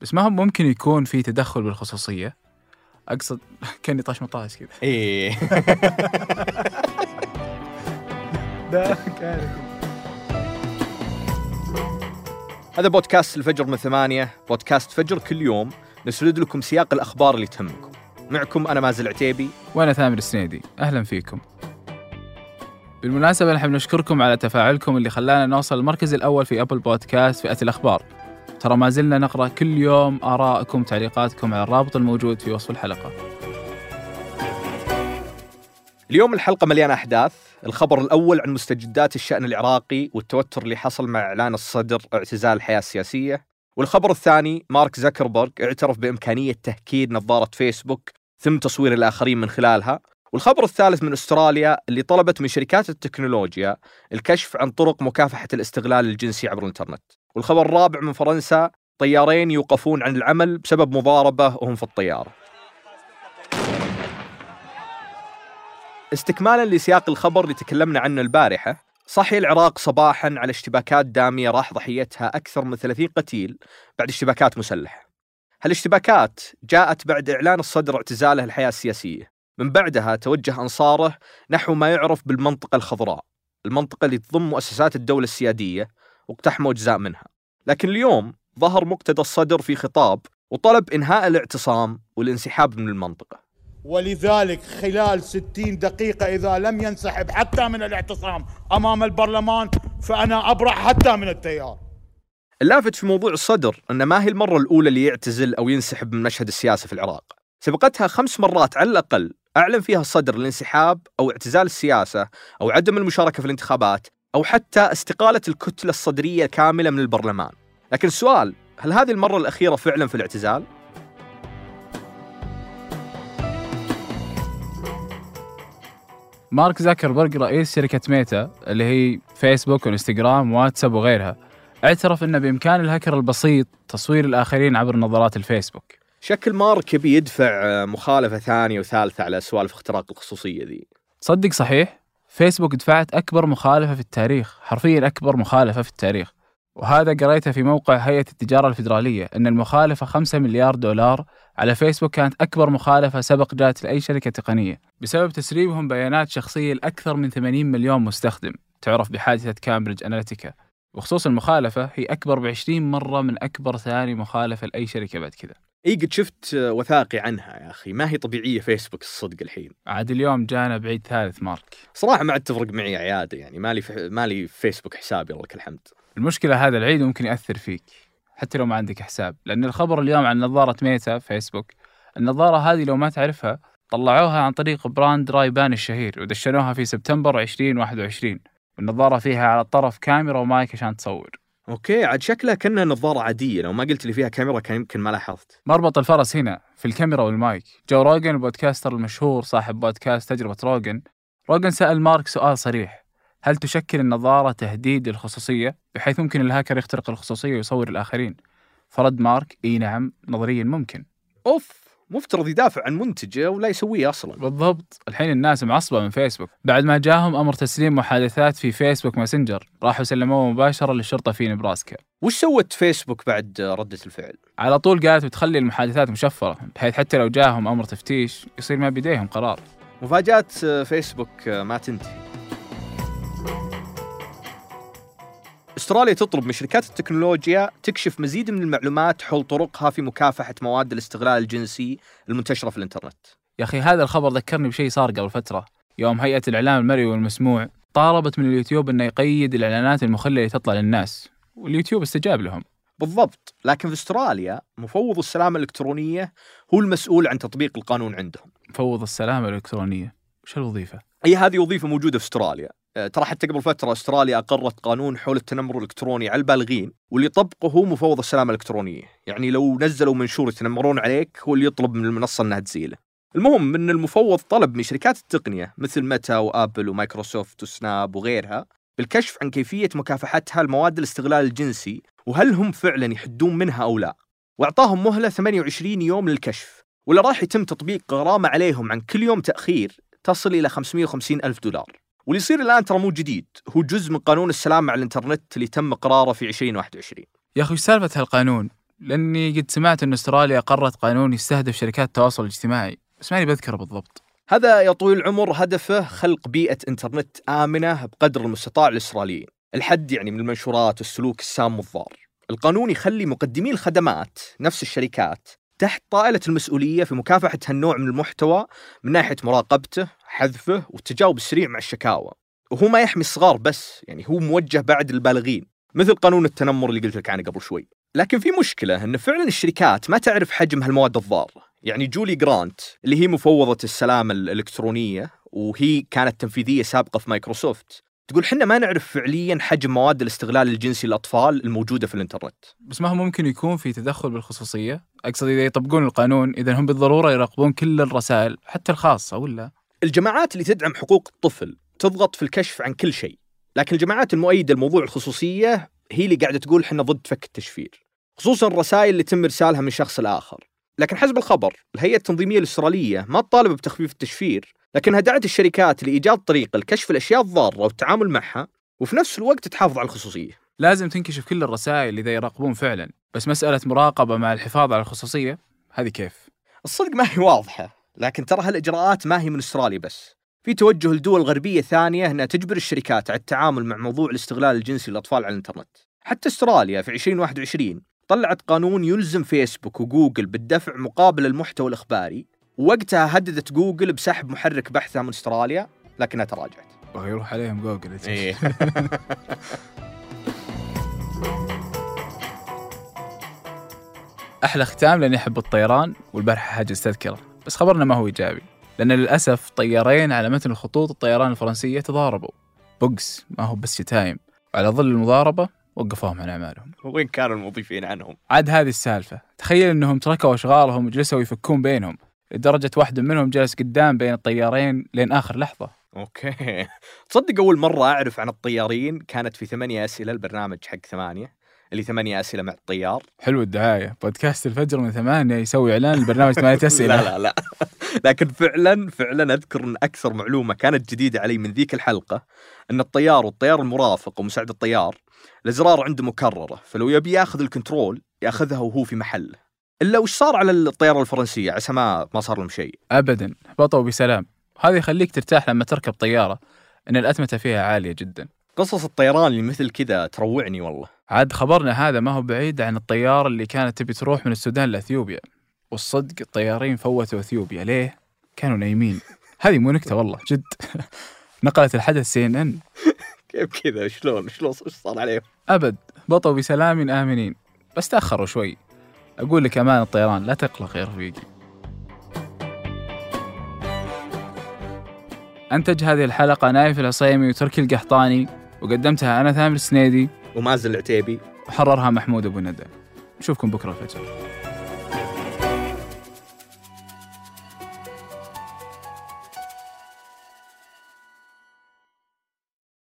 بس ما هو ممكن يكون في تدخل بالخصوصية. أقصد كأني طاش مطاش كذا. إيه هذا بودكاست الفجر من ثمانية بودكاست فجر كل يوم. نسرد لكم سياق الأخبار اللي تهمكم. معكم أنا مازل عتيبي. وأنا ثامر السنيدي. أهلا فيكم. بالمناسبة نحب نشكركم على تفاعلكم اللي خلانا نوصل المركز الأول في أبل بودكاست فئة الأخبار. ترى ما زلنا نقرأ كل يوم آرائكم تعليقاتكم على الرابط الموجود في وصف الحلقة. اليوم الحلقة مليانة أحداث. الخبر الأول عن مستجدات الشأن العراقي والتوتر اللي حصل مع إعلان الصدر اعتزال الحياة السياسية. والخبر الثاني مارك زكربرج اعترف بإمكانية تهكير نظارة فيسبوك ثم تصوير الآخرين من خلالها. والخبر الثالث من أستراليا اللي طلبت من شركات التكنولوجيا الكشف عن طرق مكافحة الاستغلال الجنسي عبر الإنترنت. والخبر الرابع من فرنسا طيارين يوقفون عن العمل بسبب مضاربة وهم في الطيارة استكمالا لسياق الخبر اللي تكلمنا عنه البارحة صحي العراق صباحا على اشتباكات دامية راح ضحيتها أكثر من 30 قتيل بعد اشتباكات مسلحة. هالاشتباكات جاءت بعد إعلان الصدر اعتزاله الحياة السياسية. من بعدها توجه أنصاره نحو ما يعرف بالمنطقة الخضراء المنطقة اللي تضم مؤسسات الدولة السيادية واقتحموا أجزاء منها. لكن اليوم ظهر مقتدى الصدر في خطاب وطلب إنهاء الاعتصام والانسحاب من المنطقة. ولذلك خلال ستين دقيقة إذا لم ينسحب حتى من الاعتصام أمام البرلمان فأنا أبرح حتى من التيار. اللافت في موضوع الصدر أن ما هي المرة الأولى اللي يعتزل أو ينسحب من مشهد السياسة في العراق. سبقتها خمس مرات على الأقل أعلن فيها الصدر الانسحاب أو اعتزال السياسة أو عدم المشاركة في الانتخابات أو حتى استقالة الكتلة الصدرية كاملة من البرلمان. لكن السؤال هل هذه المرة الأخيرة فعلا في الاعتزال؟ مارك زاكربرج رئيس شركة ميتا اللي هي فيسبوك وإنستغرام واتساب وغيرها اعترف إنه بإمكان الهكر البسيط تصوير الآخرين عبر نظارات الفيسبوك. شكل مارك يبي يدفع مخالفة ثانية وثالثة على سوالف اختراق الخصوصية ذي. تصدق صحيح؟ فيسبوك دفعت أكبر مخالفة في التاريخ حرفيا أكبر مخالفة في التاريخ. وهذا قريته في موقع هيئة التجارة الفيدرالية أن المخالفة 5 مليار دولار على فيسبوك كانت أكبر مخالفة سبق جات لأي شركة تقنية. بسبب تسريبهم بيانات شخصية لأكثر من 80 مليون مستخدم تعرف بحادثة كامبريدج أناليتيكا وخصوص المخالفة هي أكبر ب 20 مرة من أكبر ثاني مخالفة لأي شركة بعد كذا. إي قد شفت وثائقي عنها يا أخي. ما هي طبيعية فيسبوك الصدق الحين. عاد اليوم جانا بعيد ثالث مارك. صراحة ما عاد تفرق معي عيادة يعني. مالي في مالي في فيسبوك حسابي الله لك الحمد. المشكلة هذا العيد ممكن يأثر فيك حتى لو ما عندك حساب. لأن الخبر اليوم عن نظارة ميتا فيسبوك النظارة هذه لو ما تعرفها طلعوها عن طريق brand Ray-Ban الشهير ودشنوها في سبتمبر 2021 والنظارة فيها على الطرف كاميرا ومايك عشان تصور. okay عاد شكلها كانها نظارة عادية. لو ما قلت لي فيها كاميرا كان يمكن ما لاحظت. مربط الفرس هنا في الكاميرا والمايك. جو روجن ال podcaster المشهور صاحب بودكاست تجربة روجن روجن سأل مارك سؤال صريح. هل تشكل النظارة تهديد للخصوصية بحيث ممكن الهاكر يخترق الخصوصية ويصور الآخرين. فرد مارك إي نعم نظريا ممكن. أوف! مفترض يدافع عن منتجه ولا يسويه أصلا. بالضبط. الحين الناس معصبة من فيسبوك. بعد ما جاهم أمر تسليم محادثات في فيسبوك ماسنجر راحوا سلموه مباشرة للشرطة في نبراسكا. وش سوت فيسبوك بعد ردة الفعل؟ على طول قالت بتخلي المحادثات مشفرة بحيث حتى لو جاهم أمر تفتيش يصير ما بيديهم قرار. مفاجآت آه، فيسبوك ما تنتهي. استراليا تطلب من شركات التكنولوجيا تكشف مزيد من المعلومات حول طرقها في مكافحة مواد الاستغلال الجنسي المنتشرة في الإنترنت. يا أخي هذا الخبر ذكرني بشيء صار قبل فترة يوم هيئة الإعلام المرئي والمسموع طالبت من اليوتيوب أنه يقيد الإعلانات المخلة اللي تطلع للناس واليوتيوب استجاب لهم بالضبط، لكن في استراليا مفوض السلامة الإلكترونية هو المسؤول عن تطبيق القانون عندهم. مفوض السلامة الإلكترونية وش الوظيفة؟ إي هذه وظيفة موجودة في استراليا. آه، ترى حتى قبل فترة أستراليا أقرت قانون حول التنمر الإلكتروني على البالغين واللي يطبقه هو مفوض السلامة الإلكترونية. يعني لو نزلوا منشور يتنمرون عليك هو اللي يطلب من المنصة أنها تزيله. المهم أن المفوض طلب من شركات التقنية مثل ميتا وآبل ومايكروسوفت وسناب وغيرها بالكشف عن كيفية مكافحتها لمواد الاستغلال الجنسي وهل هم فعلا يحدون منها أو لا. وأعطاهم مهلة 28 يوم للكشف ولا راح يتم تطبيق غرامة عليهم عن كل يوم تأخير تصل إلى 550 ألف دولار. واللي يصير الآن ترى مو جديد هو جزء من قانون السلام على الإنترنت اللي تم قراره في 2021 يا أخي وش سالفة هالقانون؟ لأني قد سمعت إن أستراليا قررت قانون يستهدف شركات التواصل الاجتماعي بس ماني بذكره بالضبط. هذا يا طويل العمر هدفه خلق بيئة إنترنت آمنة بقدر المستطاع للإسرائيليين. الحد يعني من المنشورات والسلوك السام والضار. القانون يخلي مقدمي الخدمات نفس الشركات تحت طائلة المسؤولية في مكافحة هالنوع من المحتوى من ناحية مراقبته حذفه والتجاوب السريع مع الشكاوى. وهو ما يحمي الصغار بس يعني هو موجه بعد البالغين مثل قانون التنمر اللي قلت لك عنه قبل شوي. لكن في مشكلة أن فعلا الشركات ما تعرف حجم هالمواد الضارة. يعني جولي جرانت اللي هي مفوضة السلامة الإلكترونية وهي كانت تنفيذية سابقة في مايكروسوفت. تقول حنا ما نعرف فعليا حجم مواد الاستغلال الجنسي للأطفال الموجودة في الإنترنت. بس ما هو ممكن يكون في تدخل بالخصوصية. أقصد إذا يطبقون القانون إذا هم بالضرورة يراقبون كل الرسائل حتى الخاصة ولا الجماعات اللي تدعم حقوق الطفل تضغط في الكشف عن كل شيء لكن الجماعات المؤيدة لموضوع الخصوصية هي اللي قاعدة تقول حنا ضد فك التشفير. خصوصا الرسائل اللي تم إرسالها من شخص لآخر. لكن حسب الخبر الهيئة التنظيمية الإسرائيلية ما تطالب بتخفيف التشفير لكنها دعت الشركات لإيجاد طريقة لكشف الأشياء الضارة والتعامل معها وفي نفس الوقت تحافظ على الخصوصية. لازم تنكشف كل الرسائل إذا يراقبون فعلا بس مسألة مراقبة مع الحفاظ على الخصوصية هذه كيف؟ الصدق ما هي واضحة لكن ترى هالإجراءات ما هي من أستراليا بس. في توجه لدول غربية ثانية أنها تجبر الشركات على التعامل مع موضوع الاستغلال الجنسي للأطفال على الإنترنت. حتى أستراليا في 2021 طلعت قانون يلزم فيسبوك وجوجل بالدفع مقابل المحتوى الإخباري ووقتها هددت جوجل بسحب محرك بحثها من أستراليا لكنها تراجعت. ويروح عليهم جوجل. إيه. أحلى ختام لأني أحب الطيران والبارحة حاجز تذكرة بس خبرنا ما هو إيجابي لأن للأسف طيارين على متن خطوط الطيران الفرنسية تضاربوا. بوكس ما هو بس شتايم. وعلى ظل المضاربة وقفوهم عن أعمالهم. وين كانوا المضيفين عنهم؟ عاد هذه السالفة. تخيل أنهم تركوا أشغالهم وجلسوا يفكون بينهم. لدرجة واحد منهم جلس قدام بين الطيارين لين آخر لحظة. okay. تصدق أول مرة أعرف عن الطيارين كانت في ثمانية أسئلة البرنامج حق ثمانية اللي ثمانية أسئلة مع الطيار. حلو الدعاية. بودكاست الفجر من ثمانية يسوي إعلان البرنامج ثمانية أسئلة. لا لا لا. لكن فعلا فعلا أذكر إن أكثر معلومة كانت جديدة علي من ذيك الحلقة إن الطيار والطيار المرافق ومساعد الطيار الأزرار عنده مكررة فلو يبي ياخذ الكنترول ياخذها وهو في محله. إلا وش صار على الطيارة الفرنسية؟ عسى ما ما صار لهم شيء. أبدا. بطوا بسلام. هذا يخليك ترتاح لما تركب طيارة أن الأتمتة فيها عالية جدا. قصص الطيران اللي مثل كذا تروعني والله. عاد خبرنا هذا ما هو بعيد عن الطيارة اللي كانت تبي تروح من السودان لأثيوبيا. والصدق الطيارين فوتوا أثيوبيا. ليه؟ كانوا نايمين. هذه مو نكتة والله جد. نقلت الحدث سي إن إن. كيف كذا؟ شلون؟ شلون إيش صار عليهم؟ أبد. بطوا بسلام آمنين. بس تأخروا شوي. أقول لك أمان الطيران لا تقلق يا رفيقي أنتج هذه الحلقة نايف العصيمي وتركي القحطاني وقدمتها أنا ثامر السنيدي. ومازن العتيبي. وحررها محمود أبو ندى. نشوفكم بكرة الفجر.